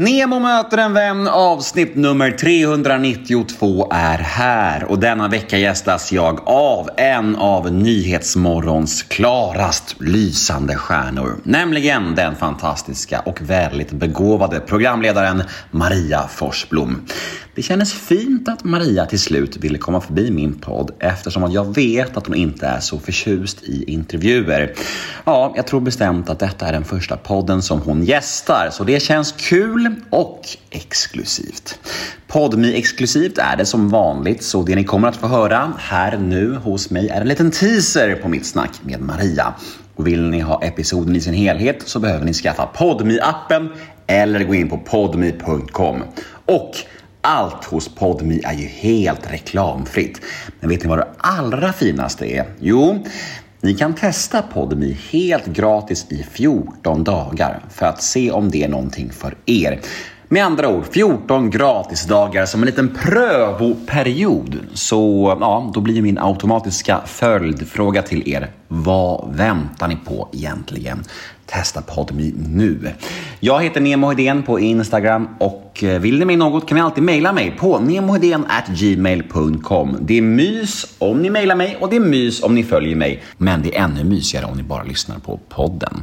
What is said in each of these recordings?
Nemo möter en vän avsnitt nummer 392 är här och denna vecka gästas jag av en av Nyhetsmorgons klarast lysande stjärnor, nämligen den fantastiska och väldigt begåvade programledaren Maria Forsblom. Det kändes fint att Maria till slut ville komma förbi min podd eftersom att jag vet att hon inte är så förtjust i intervjuer. Ja, jag tror bestämt att detta är den första podden som hon gästar, så det känns kul och exklusivt. Podmi exklusivt är det som vanligt, så det ni kommer att få höra här nu hos mig är en liten teaser på mitt snack med Maria. Och vill ni ha episoden i sin helhet så behöver ni skaffa podmi appen eller gå in på podmi.com. Och allt hos Podmi är ju helt reklamfritt. Men vet ni vad det allra finaste är? Jo, ni kan testa Podmi helt gratis i 14 dagar för att se om det är någonting för er. Med andra ord, 14 gratisdagar som en liten prövoperiod. Så ja, då blir min automatiska följdfråga till er. Vad väntar ni på egentligen? Testa Podmi nu. Jag heter Nemo Hedén på Instagram och eh, vill ni mig något kan ni alltid mejla mig på gmail.com. Det är mys om ni mejlar mig och det är mys om ni följer mig. Men det är ännu mysigare om ni bara lyssnar på podden.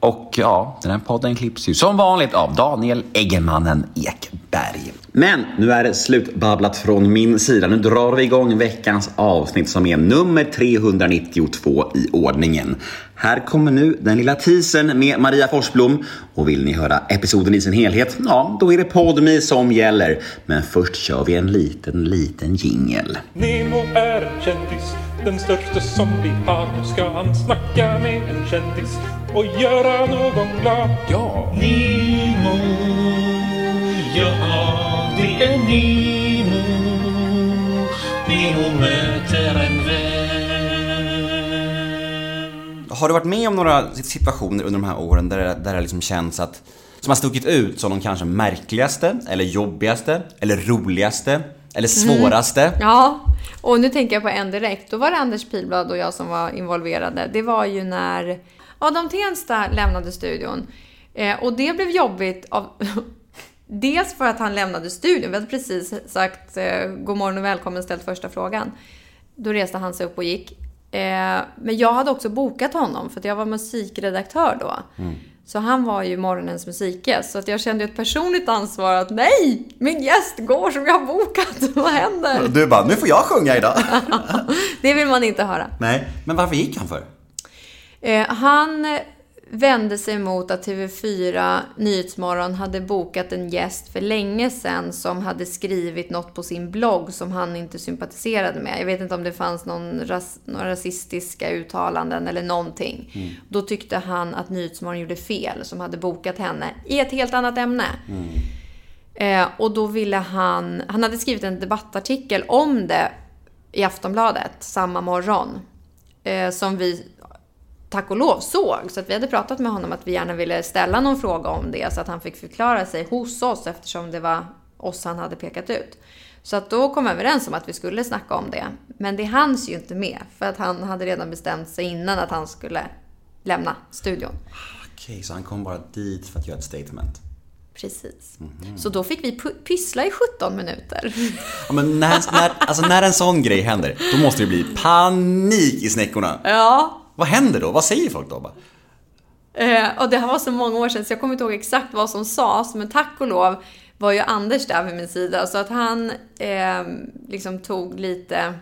Och ja, den här podden klipps ju som vanligt av Daniel Eggemannen Ekberg. Men nu är det slutbabblat från min sida. Nu drar vi igång veckans avsnitt som är nummer 392 i ordningen. Här kommer nu den lilla teasern med Maria Forsblom. Och vill ni höra episoden i sin helhet, ja, då är det Podmi som gäller. Men först kör vi en liten, liten jingel. Nemo är en kändis, den största som vi har. Nu ska han snacka med en kändis och göra någon glad. Ja! Nemo, ja det är Nemo. Nemo Har du varit med om några situationer under de här åren där, det- där det liksom känns att som har stuckit ut som de kanske märkligaste, eller jobbigaste, eller roligaste, eller svåraste? Ja, och nu tänker jag på en direkt. Då var det Anders Pilblad och jag som var involverade. Det var ju när Adam Tensta lämnade studion. Eh, och det blev jobbigt av... Dels för att han lämnade studion. Vi hade precis sagt eh, god morgon och välkommen ställt första frågan. Då reste han sig upp och gick. Eh, men jag hade också bokat honom för att jag var musikredaktör då. Så han var ju morgonens musikgäst. Så att jag kände ett personligt ansvar att nej, min gäst går som jag har bokat. Vad händer? Du bara, nu får jag sjunga idag. Det vill man inte höra. Nej, men varför gick han för? Eh, han vände sig mot att TV4 Nyhetsmorgon hade bokat en gäst för länge sedan som hade skrivit något på sin blogg som han inte sympatiserade med. Jag vet inte om det fanns någon ras, några rasistiska uttalanden eller någonting. Då tyckte han att Nyhetsmorgon gjorde fel som hade bokat henne i ett helt annat ämne. Eh, och då ville han... Han hade skrivit en debattartikel om det i Aftonbladet samma morgon. Eh, som vi tack och lov såg. Så att vi hade pratat med honom att vi gärna ville ställa någon fråga om det så att han fick förklara sig hos oss eftersom det var oss han hade pekat ut. Så att då kom vi överens om att vi skulle snacka om det. Men det hanns ju inte med för att han hade redan bestämt sig innan att han skulle lämna studion. Okej, så han kom bara dit för att göra ett statement. Precis. Så då fick vi pyssla i 17 minuter. Ja, men när, när, alltså när en sån grej händer, då måste det bli panik i snäckorna. Ja, Vad händer då? Vad säger folk då? Bara, Eh, och det här var så många år sedan så jag kommer inte ihåg exakt vad som sades. Men tack och lov var ju Anders där vid min sida. Så att han eh, liksom tog lite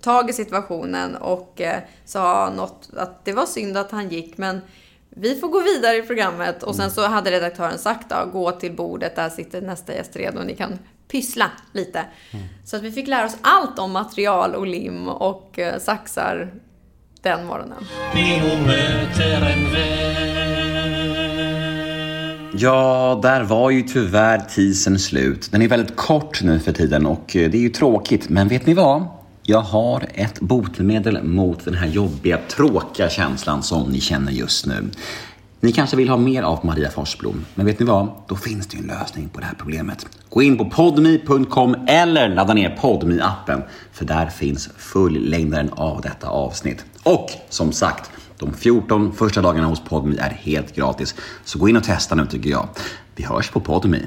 tag i situationen och eh, sa något att det var synd att han gick men vi får gå vidare i programmet. Och sen så hade redaktören sagt då, gå till bordet, där sitter nästa gäst redo och ni kan pyssla lite. Så att vi fick lära oss allt om material och lim och eh, saxar den morgonen. Ja, där var ju tyvärr teasern slut. Den är väldigt kort nu för tiden och eh, det är ju tråkigt. Men vet ni vad? Jag har ett botemedel mot den här jobbiga, tråkiga känslan som ni känner just nu. Ni kanske vill ha mer av Maria Forsblom, men vet ni vad? Då finns det ju en lösning på det här problemet. Gå in på podmi.com eller ladda ner podmi-appen, för där finns fullängdaren av detta avsnitt. Och som sagt, de 14 första dagarna hos Podmi är helt gratis. Så gå in och testa nu tycker jag. Vi hörs på Podmi.